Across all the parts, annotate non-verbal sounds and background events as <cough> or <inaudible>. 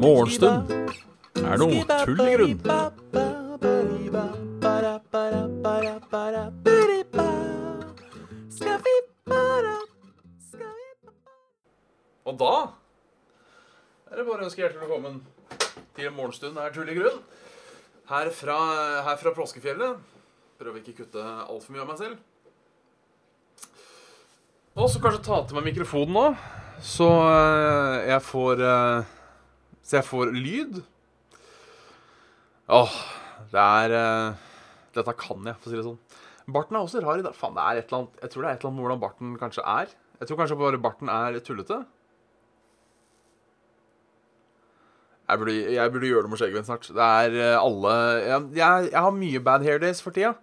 Morgenstund er noe tull i grunn. Og da er det bare å ønske hjertelig velkommen til Morgenstund er tull i grunn. Her fra, her fra Påskefjellet. Prøver ikke å kutte altfor mye av meg selv. Og så kanskje ta til meg mikrofonen nå, så eh, jeg får eh, Så jeg får lyd. Åh, det er eh, Dette kan jeg, for å si det sånn. Barten er også rar i dag. Faen, det er et eller annet Jeg tror det er et eller annet med hvordan barten kanskje er. Jeg tror kanskje bare barten er tullete. Jeg burde, jeg burde gjøre noe med skjegget mitt snart. Det er alle jeg, jeg, jeg har mye bad hair days for tida.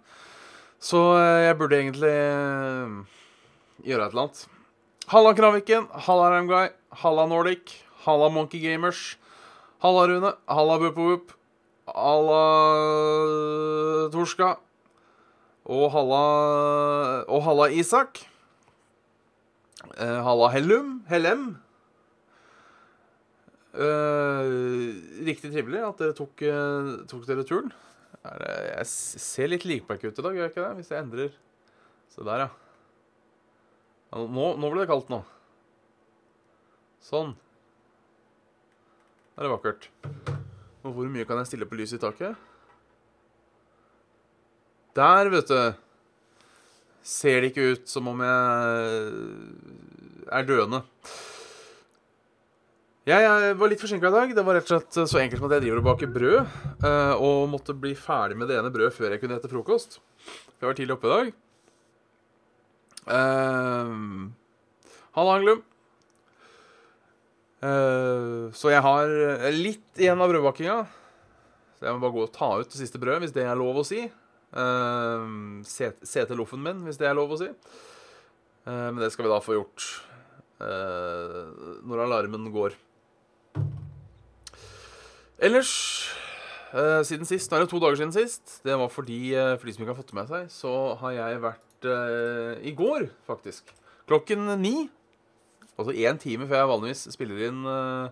Så jeg burde egentlig gjøre et eller annet. Halla, Kraviken. Halla, Ramguy. Halla, Nordic. Halla, Monkey Gamers. Halla, Rune. Halla, Bupovup. Halla, Torska. Og halla Og halla, Isak. Eh, halla, Hellum. Hellem. Uh, riktig trivelig at dere tok, uh, tok dere turen. Jeg ser litt likbekk ut i dag, gjør jeg ikke det? Hvis jeg endrer Se der, ja. Nå, nå ble det kaldt nå. Sånn. Det er vakkert. Og hvor mye kan jeg stille på lyset i taket? Der, vet du. Ser det ikke ut som om jeg er døende. Jeg, var litt forsinka i dag. Det var rett og slett så enkelt som at jeg driver og baker brød. eh, Og måtte bli ferdig med det ene brødet før jeg kunne ete frokost. Jeg var tidlig oppe i dag. Uh, Halla, Anglum. Uh, så jeg har litt igjen av brødbakkinga. Så jeg må bare gå og ta ut det siste brødet, hvis det er lov å si. Uh, se, se til loffen min, hvis det er lov å si. Uh, men det skal vi da få gjort eh, når alarmen går. Ellers eh, siden sist, nå er det to dager siden sist. Det var fordi, eh, for de som ikke har fått det med seg, så har jeg vært eh, i går, faktisk. Klokken ni. Altså én time før jeg vanligvis spiller inn eh,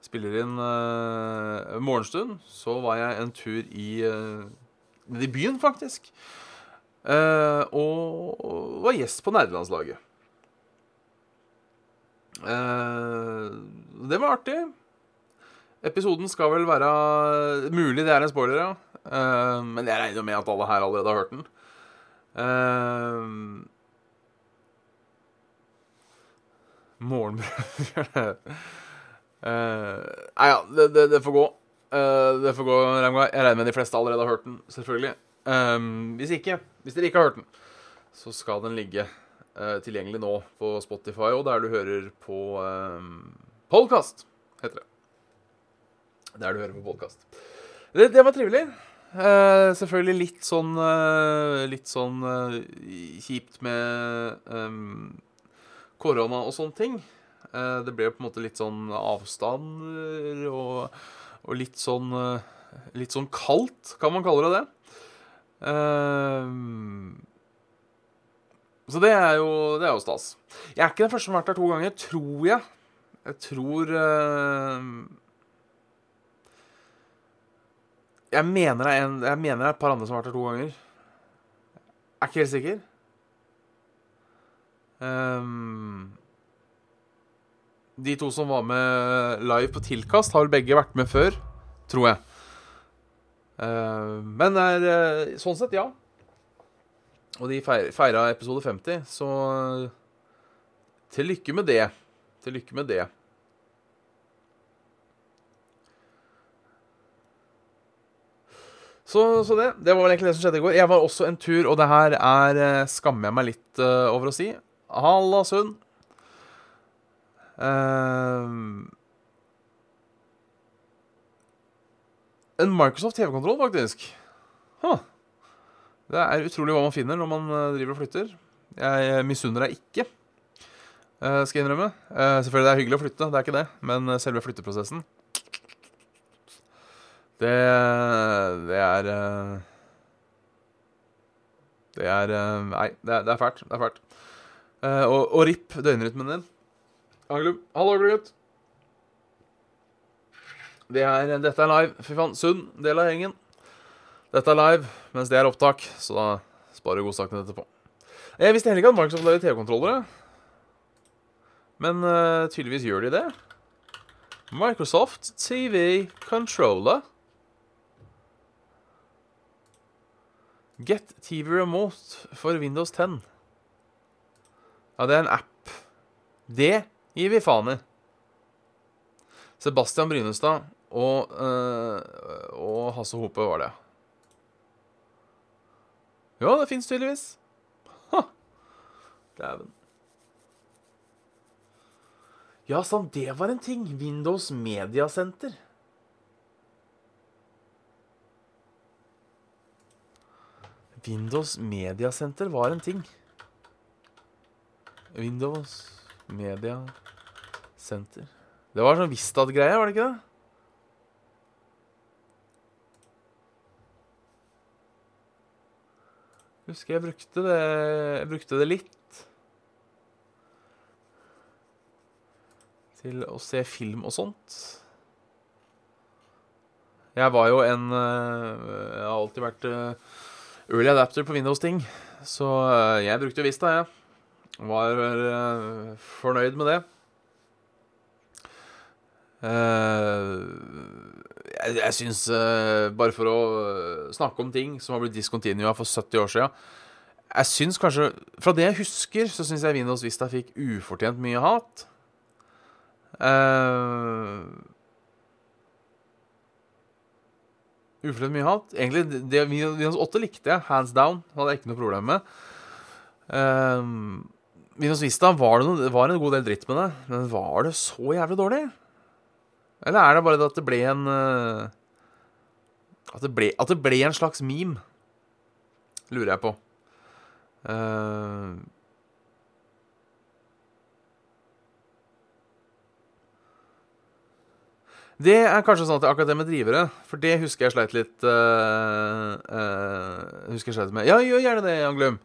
Spiller inn uh, morgenstund, så var jeg en tur i uh, i byen, faktisk. Uh, og, var gjest på nerdelandslaget. Det var artig. Episoden skal vel være Mulig det er en spoiler, ja. Men jeg regner med at alle her allerede har hørt den. Uh, Morgenbrød <laughs> Eh, Nei ja, det, det, det får gå. Uh, det får gå, Ramgai. Jeg regner med de fleste allerede har hørt den, selvfølgelig. Um, hvis ikke, hvis dere ikke har hørt den, så skal den ligge uh, tilgjengelig nå på Spotify og der du hører på um, Podcast, heter det. Der du hører på podkast. Det, det var trivelig. Eh, selvfølgelig litt sånn uh, Litt sånn uh, kjipt med um, korona og sånne ting. Det ble på en måte litt sånn avstander og, og litt sånn Litt sånn kaldt, kan man kalle det det. Så det er jo Det er jo stas. Jeg er ikke den første som har vært der to ganger, tror jeg. Jeg tror eh, Jeg mener det er, en, jeg mener det er et par andre som har vært der to ganger. Jeg er ikke helt sikker. Um, de to som var med live på Tilkast, har vel begge vært med før, tror jeg. Uh, men er, eh, sånn sett, ja. Og de feir, feira episode 50, så til lykke med det. Til lykke med det. Så, så det, det var vel egentlig det som skjedde i går. Jeg var også en tur, og det her er eh, skammer jeg meg litt uh, over å si. Halla, Sund. Uh, en Microsoft TV-kontroll, faktisk. Huh. Det er utrolig hva man finner når man eh, driver og flytter. Jeg eh, misunner deg ikke, uh, skal jeg innrømme. Eh, selvfølgelig det er hyggelig å flytte, det er ikke det. Men eh, selve flytteprosessen Det, det er eh, Det er eh, Nei, det er, det er fælt. Det er fælt. Eh, og, og RIP døgnrytmen din. Anglum. Hallo, gutt. Det er, dette er live. Fy faen. Sunn del av gjengen. Dette er live, mens det er opptak, så da sparer godsakene etterpå. Jeg visste heller ikke at Microsoft lager TV-kontrollere. Men uh, tydeligvis gjør de det. Microsoft TV Controller. Get TV Remote for Windows 10. Ja, det er en app. Det gir vi faen i. Sebastian Brynestad og, øh, og Hasse Hope var det. Ja, det fins tydeligvis. Ha! Dæven. Ja, sant, det var en ting. Windows Media Center. Windows Media Center var en ting. Windows Media Center. Det var sånn Vistad-greie, var det ikke det? Husker jeg brukte det Jeg brukte det litt. Til å se film og sånt. Jeg var jo en eh, Jeg har alltid vært eh, early adapter på Windows-ting. Så eh, jeg brukte Vista, jeg. Var fornøyd med det. jeg jeg syns Bare for å snakke om ting som har blitt discontinua for 70 år sia Jeg syns kanskje Fra det jeg husker, så syns jeg Windows Vista fikk ufortjent mye hat. Uh, Ufortjent mye hat. Egentlig, det, Windows 8 likte jeg, hands down. Hadde jeg ikke noe problem med. Um, Windows Vista var det, noe, det en god del dritt med det, men var det så jævlig dårlig? Eller er det bare det at det ble en uh, at, det ble, at det ble en slags meme? Lurer jeg på. Uh, Det er kanskje sånn at det er akkurat det med drivere, for det husker jeg sleit litt uh, uh, Husker jeg sleit med Ja, gjør gjerne det, Jan Glum.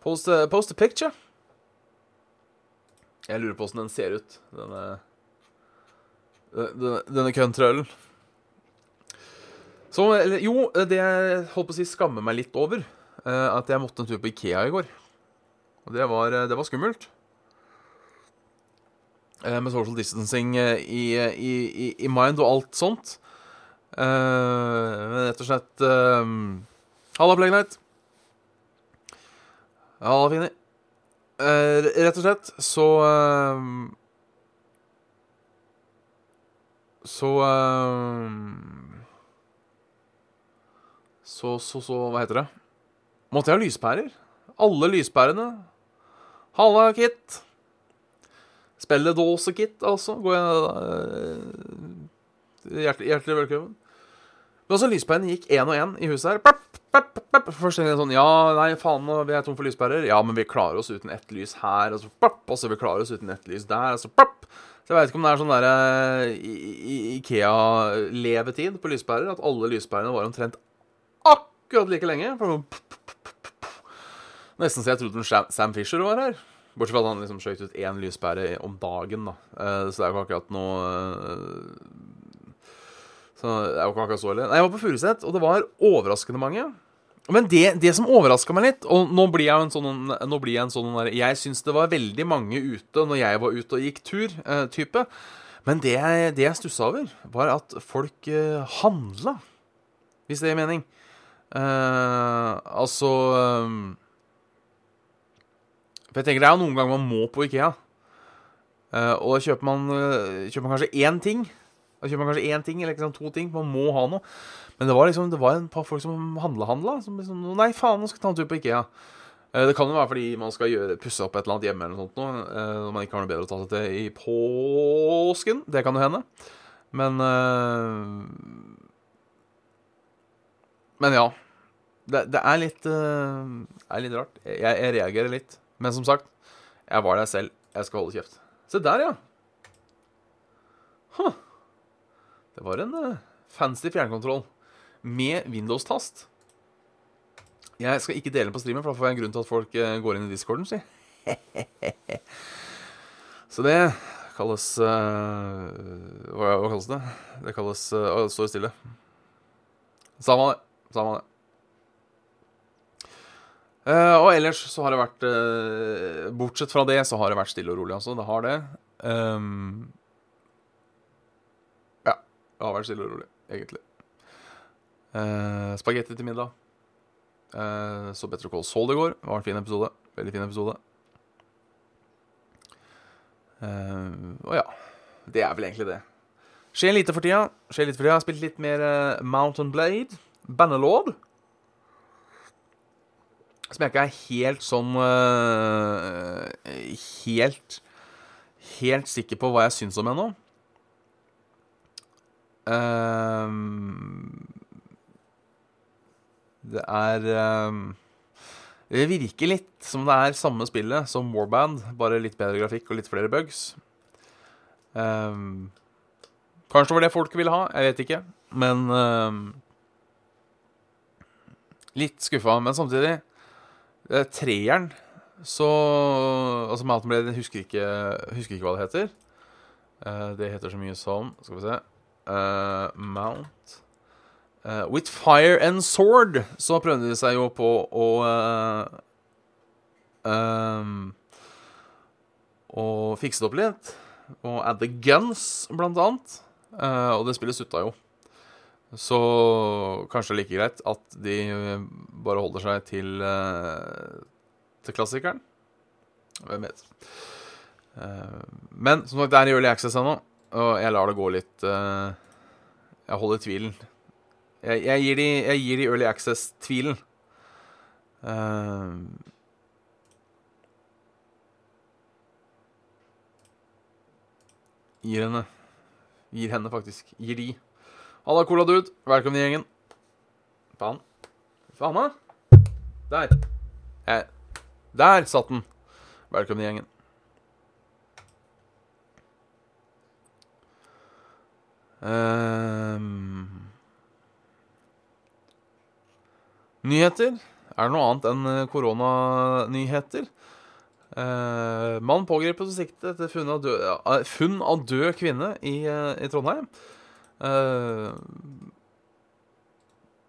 Post, uh, post a picture. Jeg lurer på åssen den ser ut, denne Denne, denne køntrøllen. Så Jo, det jeg holdt på å si skammer meg litt over, at jeg måtte en tur på Ikea i går. Og det var, det var skummelt. Eh, med social distancing eh, i, i, i, i, mind og alt sånt. Uh, rett og slett Halla, Plagnite. Halla, Fini. Rett og slett så Så Så, så, så Hva heter det? Måtte jeg ha lyspærer? Alle lyspærene. Halla, Kit. Spelledåsekit, altså. Går jeg, uh, hjertelig, hjertelig velkommen. Men altså, lyspærene gikk én og én i huset her. Først tenkte jeg sånn Ja, nei, faen, vi er tom for lyspærer. Ja, men vi klarer oss uten ett lys her. Og så papp, og så vi klarer oss uten ett lys der. Og så papp. Så jeg veit ikke om det er sånn derre Ikea-levetid på lyspærer. At alle lyspærene var omtrent akkurat like lenge. Nesten så jeg trodde Sam Fisher var her. Bortsett fra at han liksom skjøt ut én lyspære om dagen, da. Uh, så det er jo ikke akkurat noe uh, Så det er jo ikke akkurat så ille. Nei, jeg var på Furuset, og det var overraskende mange. Men det, det som overraska meg litt Og nå blir jeg en sånn Nå blir Jeg en sånn der, Jeg syns det var veldig mange ute når jeg var ute og gikk tur, uh, type. Men det, det jeg stussa over, var at folk handla. Hvis det gir mening. Uh, altså um, for jeg tenker Det er jo noen ganger man må på Ikea. Uh, og da kjøper man, uh, kjøper man kanskje én ting. Da kjøper man kanskje én ting, eller liksom to ting. Man må ha noe. Men det var liksom, det var en par folk som handla-handla. Som liksom Nei, faen, nå skal jeg ta en tur på Ikea. Uh, det kan jo være fordi man skal gjøre, pusse opp et eller annet hjemme eller noe sånt noe, når man ikke har noe bedre å ta seg til i påsken. Det kan jo hende. Men Men ja. Det, det er, litt, er litt rart. Jeg, jeg reagerer litt. Men som sagt, jeg var der selv. Jeg skal holde kjeft. Se der, ja. Huh. Det var en uh, fancy fjernkontroll med Windows-tast. Jeg skal ikke dele den på streamen, for da får jeg en grunn til at folk uh, går inn i discorden, si. <laughs> Så det kalles uh, hva, kalles det? Det kalles uh, Står stå stille. Samme det. Samme det. Uh, og ellers så har det vært uh, Bortsett fra det så har det vært stille og rolig, altså. Det har det. Um, ja. Det har vært stille og rolig, egentlig. Uh, Spagetti til middag. Uh, så Better Call Saul i går. Det var en fin episode. Veldig fin episode. og ja. Det er vel egentlig det. Skjer lite for tida. Skjer lite for tida. Jeg har spilt litt mer Mountain Blade. Bannerlord. Som jeg ikke er helt sånn uh, Helt Helt sikker på hva jeg syns om ennå. Uh, det er uh, Det virker litt som det er samme spillet som Warband, bare litt bedre grafikk og litt flere bugs. kanskje det var det folk ville ha, jeg vet ikke. Men Litt skuffa, men samtidig Eh, treeren så Altså Mountain Blade husker ikke, husker ikke hva det heter. Uh, det heter så mye som Skal vi se uh, Mount uh, With Fire and Sword så prøvde de seg jo på å um, Å fikse det opp litt. Og add the guns, blant annet. og det spillet sutta jo. Så kanskje like greit at de bare holder seg til, uh, til klassikeren. Hvem vet. Uh, men som sagt, det er i Early Access ennå, og jeg lar det gå litt uh, Jeg holder tvilen. Jeg, jeg, gir de, Early Access-tvilen. gir henne Gir henne, faktisk. Gir de. Halla, Cola Dude. Velkommen i gjengen. Faen. Faen, da. Der. Jeg. Der satt den. Velkommen i gjengen. Um. Nyheter? Er det noe annet enn eh, koronanyheter? Uh, mann pågrepet og siktet etter funn av død, uh, funn av død kvinne i, i Trondheim. Uh,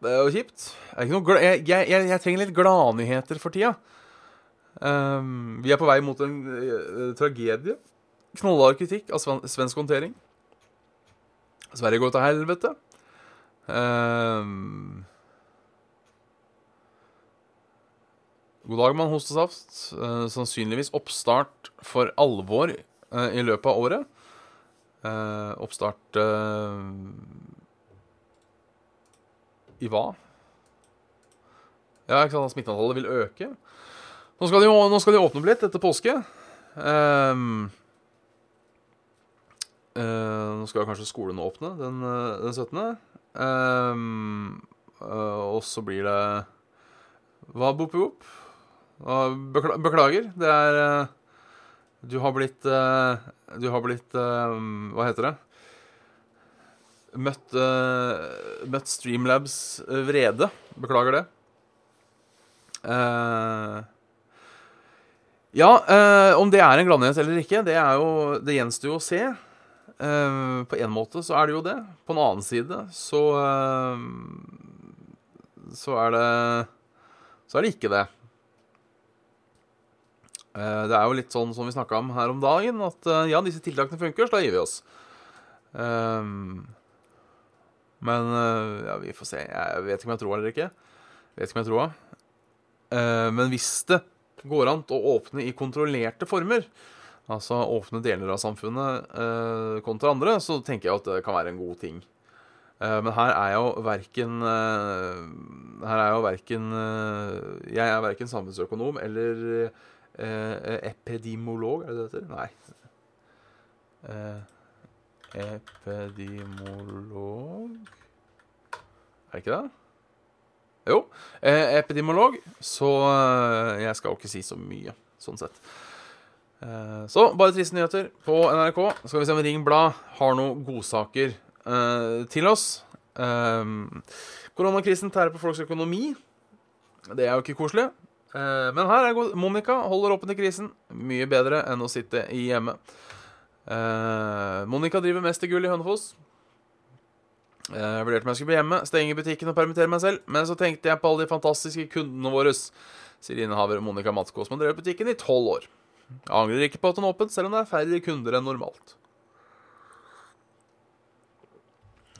det er jo kjipt. Er jeg, jeg, jeg, jeg, trenger litt gladnyheter for tida. Um, vi er på vei mot en uh, tragedie. Knallhard kritikk av sven svensk håndtering. Sverige går til helvete. Um, god dag, mann. Hostesaft. Uh, sannsynligvis oppstart for alvor i løpet av året. Uh, oppstart uh, I hva? Ja, ikke sant, smitteantallet vil øke. Nå skal, de, nå skal de åpne opp litt etter påske. Uh, nå skal kanskje skolene åpne den, den 17. Um, og så blir det Hva, Boop Boop? Beklager. Det er Du har blitt du har blitt uh, Hva heter det? Møtt, uh, møtt Streamlabs vrede. Beklager det. Uh, ja, om det er en gladnyhet eller ikke, det jo Det gjenstår jo å se. på en måte så er det jo det. På en annen side så Så er det Så er det ikke det. Eh, det er jo litt sånn som vi snakka om her om dagen, at eh, ja, disse tiltakene funker, så da gir vi oss. Um, men eh, ja, vi får se. Jeg vet ikke om jeg tror eller ikke. Jeg vet ikke om jeg tror. Men hvis det går an å åpne i kontrollerte former, altså åpne deler av samfunnet kontra andre, så tenker jeg at det kan være en god ting. Men her er jo verken Her er jo verken Jeg er verken samfunnsøkonom eller Eh, epidemolog, er det det heter? Nei. Eh, epidemolog Er det ikke det? Jo. Eh, epidemolog. Så eh, jeg skal jo ikke si så mye, sånn sett. Eh, så bare triste nyheter på NRK. Skal vi se om Ring Blad har noen godsaker eh, til oss. koronakrisen tærer på folks økonomi. Det er jo ikke koselig. Eh, men her er god. Monica holder åpen i krisen. Mye bedre enn å sitte hjemme. Eh, Monica driver mestergull i Hønefoss. Eh, Jeg vurderte om jeg skulle bli hjemme, stenge butikken og permittere meg selv. Men så tenkte jeg på alle de fantastiske kundene våre, sier innehaver Monica Matsko, som har drevet butikken i tolv år. Jeg angrer ikke på at hun er åpen, selv om det er færre kunder enn normalt.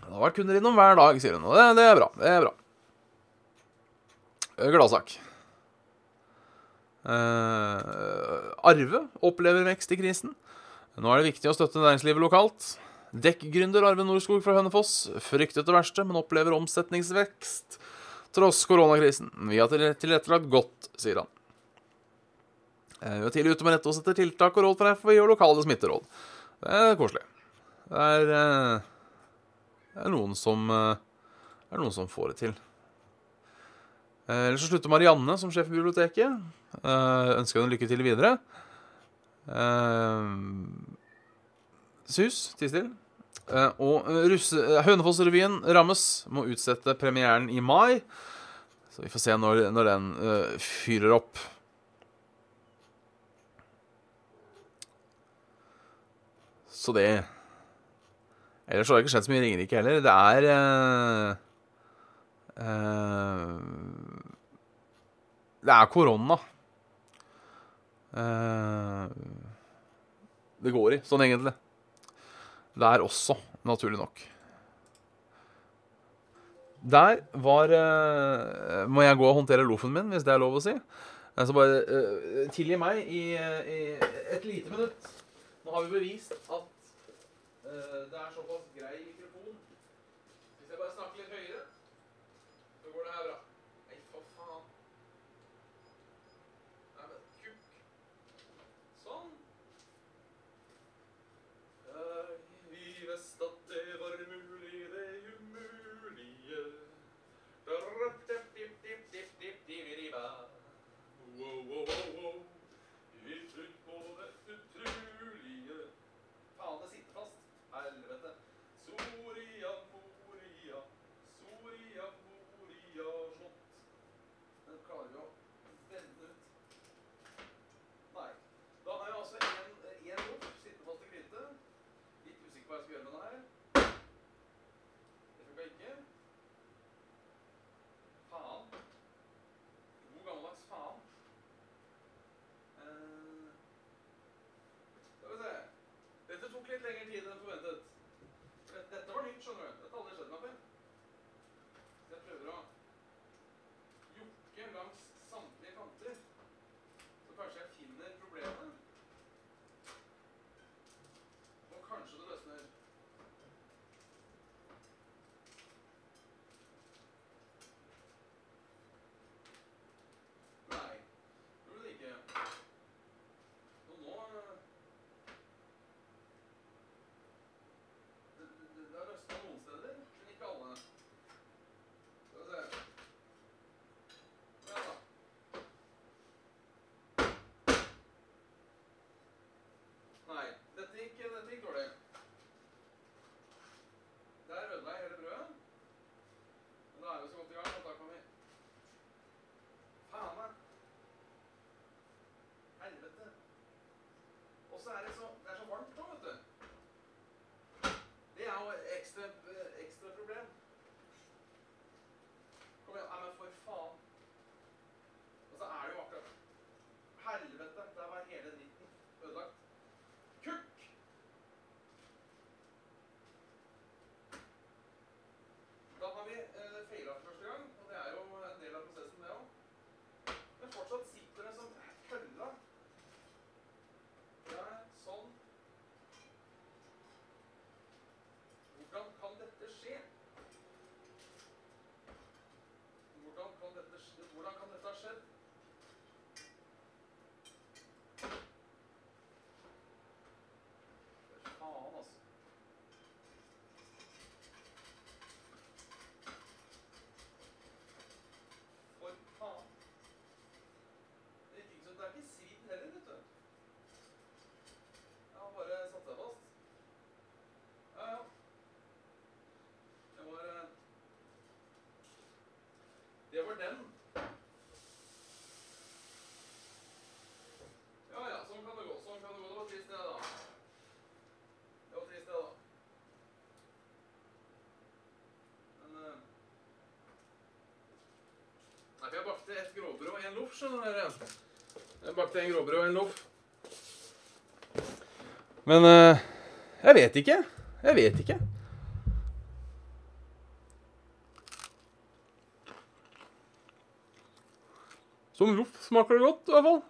Det har vært kunder innom hver dag, sier hun. Og det, det er bra. Det er bra. Gladsak. Eh, Arve opplever vekst i krisen. Nå er det viktig å støtte næringslivet lokalt. Dekkgründer Arve Nordskog fra Hønefoss fryktet det verste, men opplever omsetningsvekst tross koronakrisen. Vi har tilrettelagt godt, sier han. Eh, Vi var tidlig ute med å rette oss etter tiltak og råd fra FHI og lokale smitteråd. Det er koselig. Det er, eh, det er noen som det er noen som får det til. Eh, Ellers så slutter Marianne som sjef i biblioteket. Eh, ønsker henne lykke til videre. Eh, sus, ti stille. Og Hønefoss-revyen rammes. Må utsette premieren i mai. Så vi får se når, når den fyrer opp. Så det Ellers har det ikke skjedd så mye i Ringerike heller. Det er eh, Det er korona. Eh, det går i, sånn egentlig. Der også, naturlig nok. Der var uh, Må jeg gå og håndtere loffen min, hvis det er lov å si? Jeg Så bare uh, tilgi meg i, i et lite minutt. Nå har vi bevist at det er såpass grei mikrofon. Hvis jeg bare snakker litt høyere, så går det her bra. Nei, for faen. Nei, men kukk. Sånn. Jeg visste at det var mulig, det umulige. Wow, wow, wow, wow. Vi tror på det utrolige. Faen, det sitter fast. Helvete. Soria Moria, Soria Moria slott. Den klarer vi å vende ut. Nei. Da har jeg altså en, en loff sittende fast i krittet. Litt usikker på hva jeg skal gjøre med den her. Det funka ikke. Faen. God gammeldags faen. Eh, Skal vi se. Dette tok bakte et gråbrød og en loff, skjønner dere. Jeg bakte en gråbrød og en loff. Men eh, jeg vet ikke. Jeg vet ikke. Som loff smaker det godt, i hvert fall.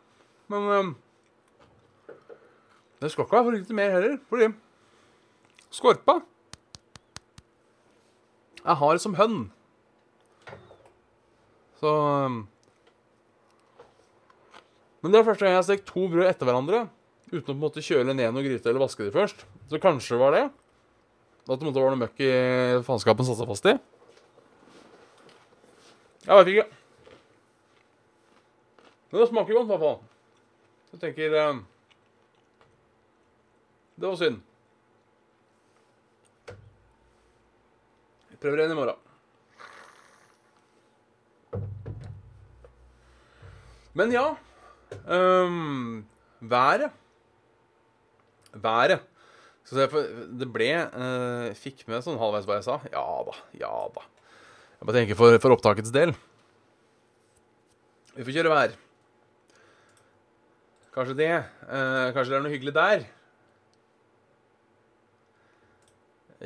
Men eh, det skal ikke være for lite mer heller, fordi skorpa Jeg har det som hønn. Så um, Men det er første gang jeg har stekt to brød etter hverandre uten å på en måte kjøle ned noe gryte eller vaske dem først. Så kanskje det var det. At det måtte være noe møkk i faenskapen satte seg fast i. Jeg veit ikke. Men det smaker godt, i hvert fall. Jeg tenker um, Det var synd. Jeg prøver igjen i morgen. Men ja um, Været. Været. Så det ble uh, Fikk med sånn halvveis hva jeg sa. Ja da, ja da. Jeg bare tenker for, for opptakets del. Vi får kjøre vær. Kanskje det. Uh, kanskje det er noe hyggelig der.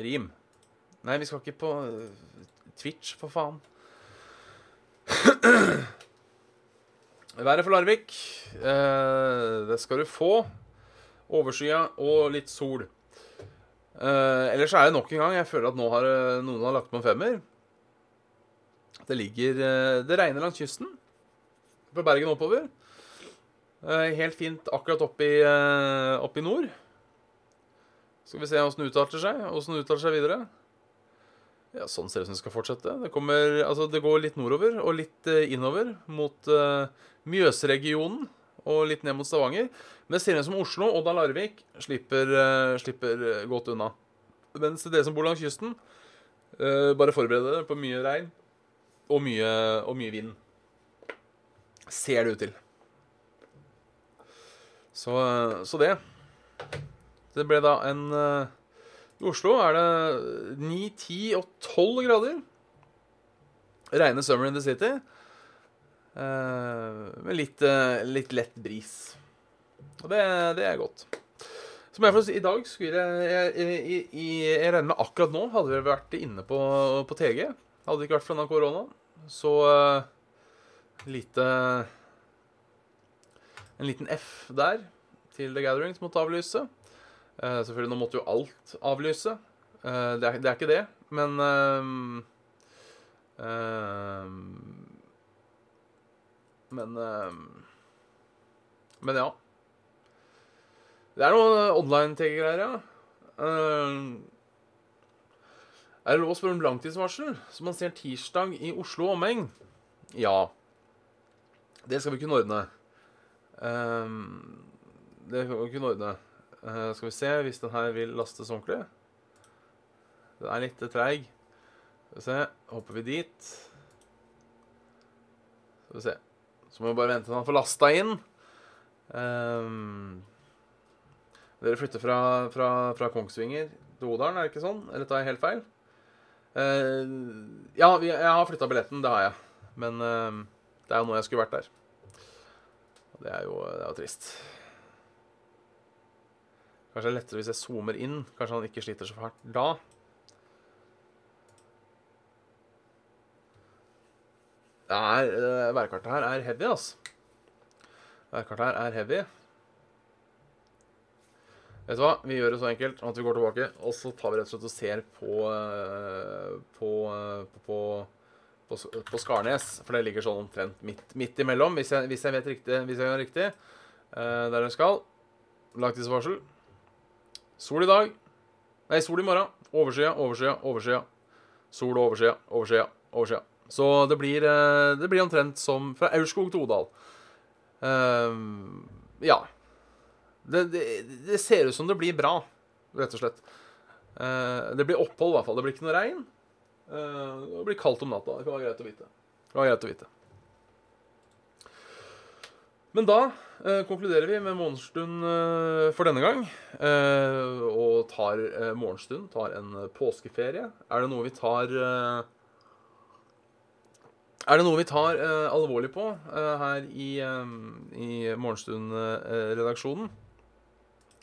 Rim. Nei, vi skal ikke på uh, Twitch, for faen. <clears throat> Været for Larvik. Eh, det skal du få. Overskya og litt sol. Eh, ellers er det nok en gang Jeg føler at nå har eh, noen har lagt på en femmer. Det ligger eh, Det regner langs kysten. Fra Bergen oppover. Eh, helt fint akkurat opp i, eh, oppe i nord. Skal vi se åssen det utarter seg. Åssen det utarter seg videre. Ja, Sånn ser det ut som det skal fortsette. Det, kommer, altså, det går litt nordover og litt uh, innover mot uh, Mjøsregionen og litt ned mot Stavanger. Men det ser ut som Oslo, Odda Larvik slipper, uh, slipper godt unna. Mens dere som bor langs kysten, bare forbered dere på mye regn og mye, og mye vind. Ser det ut til. Så, så det. Det ble da en i Oslo er det 9, 10 og 12 grader. Reine summer in the city. Uh, med litt, uh, litt, lett bris. Og det, det er godt. Som jeg får si, I dag skulle jeg Jeg, jeg, regner med akkurat nå hadde vi vært inne på, på TG. Hadde det ikke vært for denne korona. Så uh, lite En liten F der til The Gathering som måtte avlyse. Uh, selvfølgelig, nå måtte jo alt avlyse. Uh, det, er, det, er, ikke det, men uh, Men Men ja. Det er noen online-TG-greier, ja. er det lov å spørre om langtidsvarsel, som man ser tirsdag i Oslo og omheng? Ja. Det skal vi kunne ordne. det skal vi kunne ordne. Uh, skal vi se hvis den her vil lastes ordentlig. Den er litt treig. Skal vi se. Hopper vi dit. Skal vi se. Så må vi bare vente til han får lasta inn. Um, dere flytter fra, fra, fra, Kongsvinger til Odalen, er det ikke sånn? Eller tar jeg helt feil? Uh, ja, jeg har flytta billetten. Det har jeg. Men uh, det er jo nå jeg skulle vært der. Og det er jo, det er jo trist. Kanskje det er lettere hvis jeg zoomer inn. Kanskje han ikke sliter så fælt da. Det er, uh, Værkartet her er heavy, altså. Værkartet her er heavy. Vet du hva? Vi gjør det så enkelt at vi går tilbake, og så tar vi rett og slett og ser på uh, på, uh, på, på, på, Skarnes. For det ligger sånn omtrent midt, midt imellom, hvis jeg, hvis jeg, vet riktig, hvis jeg gjør riktig. Der jeg skal. Langtidsvarsel. Sol i dag. Nei, sol i morgen. Overskya, overskya, overskya. Sol og overskya, overskya, overskya. Så det blir, eh, det blir omtrent som fra Aurskog til Odal. Uh, ja. Det, det, det, ser ut som det blir bra, rett og slett. Uh, det blir opphold, i hvert fall. Det blir ikke noe regn. Uh, det blir kaldt om natta. Det kan være greit å vite. Det kan være greit å vite. Men da eh, konkluderer vi med morgenstund eh, for denne gang. Eh, og tar eh, morgenstund, tar en påskeferie. Er det noe vi tar eh, Er det noe vi tar eh, alvorlig på her i, i Morgenstund-redaksjonen,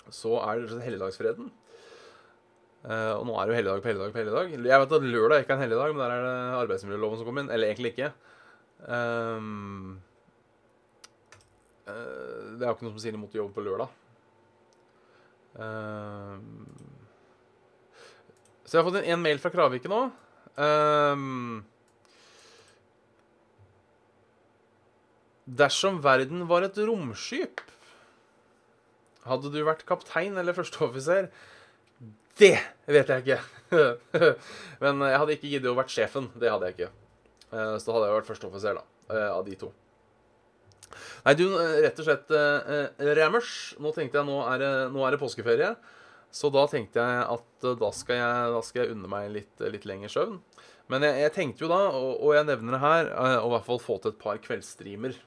så er det helligdagsfreden. Og nå er det jo helligdag på helligdag på helligdag. Jeg vet at lørdag ikke er en helligdag, men der er det arbeidsmiljøloven som kommer inn. Eller egentlig ikke. Um, det er jo ikke noe som sier imot å jobbe på lørdag. Um, så jeg har fått en, en mail fra Kravike nå. Um, dersom verden var et romskip, hadde du vært kaptein eller førsteoffiser? Det vet jeg ikke. <laughs> Men jeg hadde ikke giddet å vært sjefen. Det hadde jeg ikke. Eh, så da hadde jeg vært førsteoffiser, da. eh, Av de to. Nei, du, eh, rett og slett eh, Rammers. Nå tenkte jeg nå er, det, nå er det påskeferie. Så da tenkte jeg at eh, da skal jeg, da skal jeg unne meg litt, litt lengre søvn. Men jeg, jeg, tenkte jo da, og, og jeg nevner det her, å i hvert fall få til et par kveldsstreamer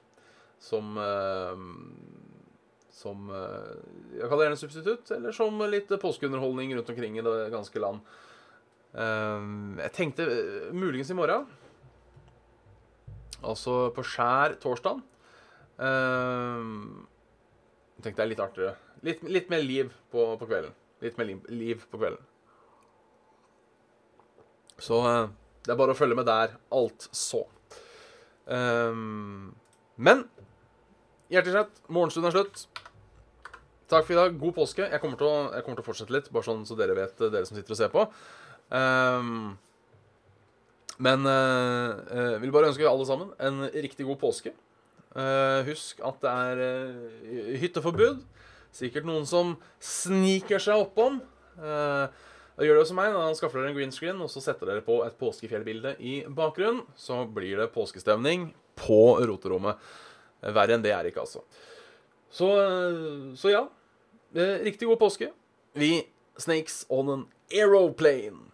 som eh, som eh, Jeg kaller det en substitutt, eller som litt påskeunderholdning rundt omkring i det ganske land. Eh, jeg tenkte muligens i morgen. Altså på skjær torsdag. Jeg tenkte det er litt artigere. Litt, litt mer liv på, på, kvelden. Litt mer liv, liv på kvelden. Så det er bare å følge med der, altså. Um, men hjertelig sett, morgenstunden er slutt. Takk for i dag. God påske. Jeg kommer, å, jeg kommer, til å, fortsette litt, bare sånn så dere vet, dere som sitter og ser på. Um, men uh, vil bare ønske alle sammen en riktig god påske. Uh, husk at det er uh, hytteforbud. Sikkert noen som sniker seg oppom. Uh, gjør det som meg. Da skaffer dere en green screen og så setter dere på et påskefjellbilde i bakgrunnen. Så blir det påskestemning på roterommet. Verre enn det er ikke, altså. Så, så ja. Eh, riktig god påske. Vi snakes on an aeroplane.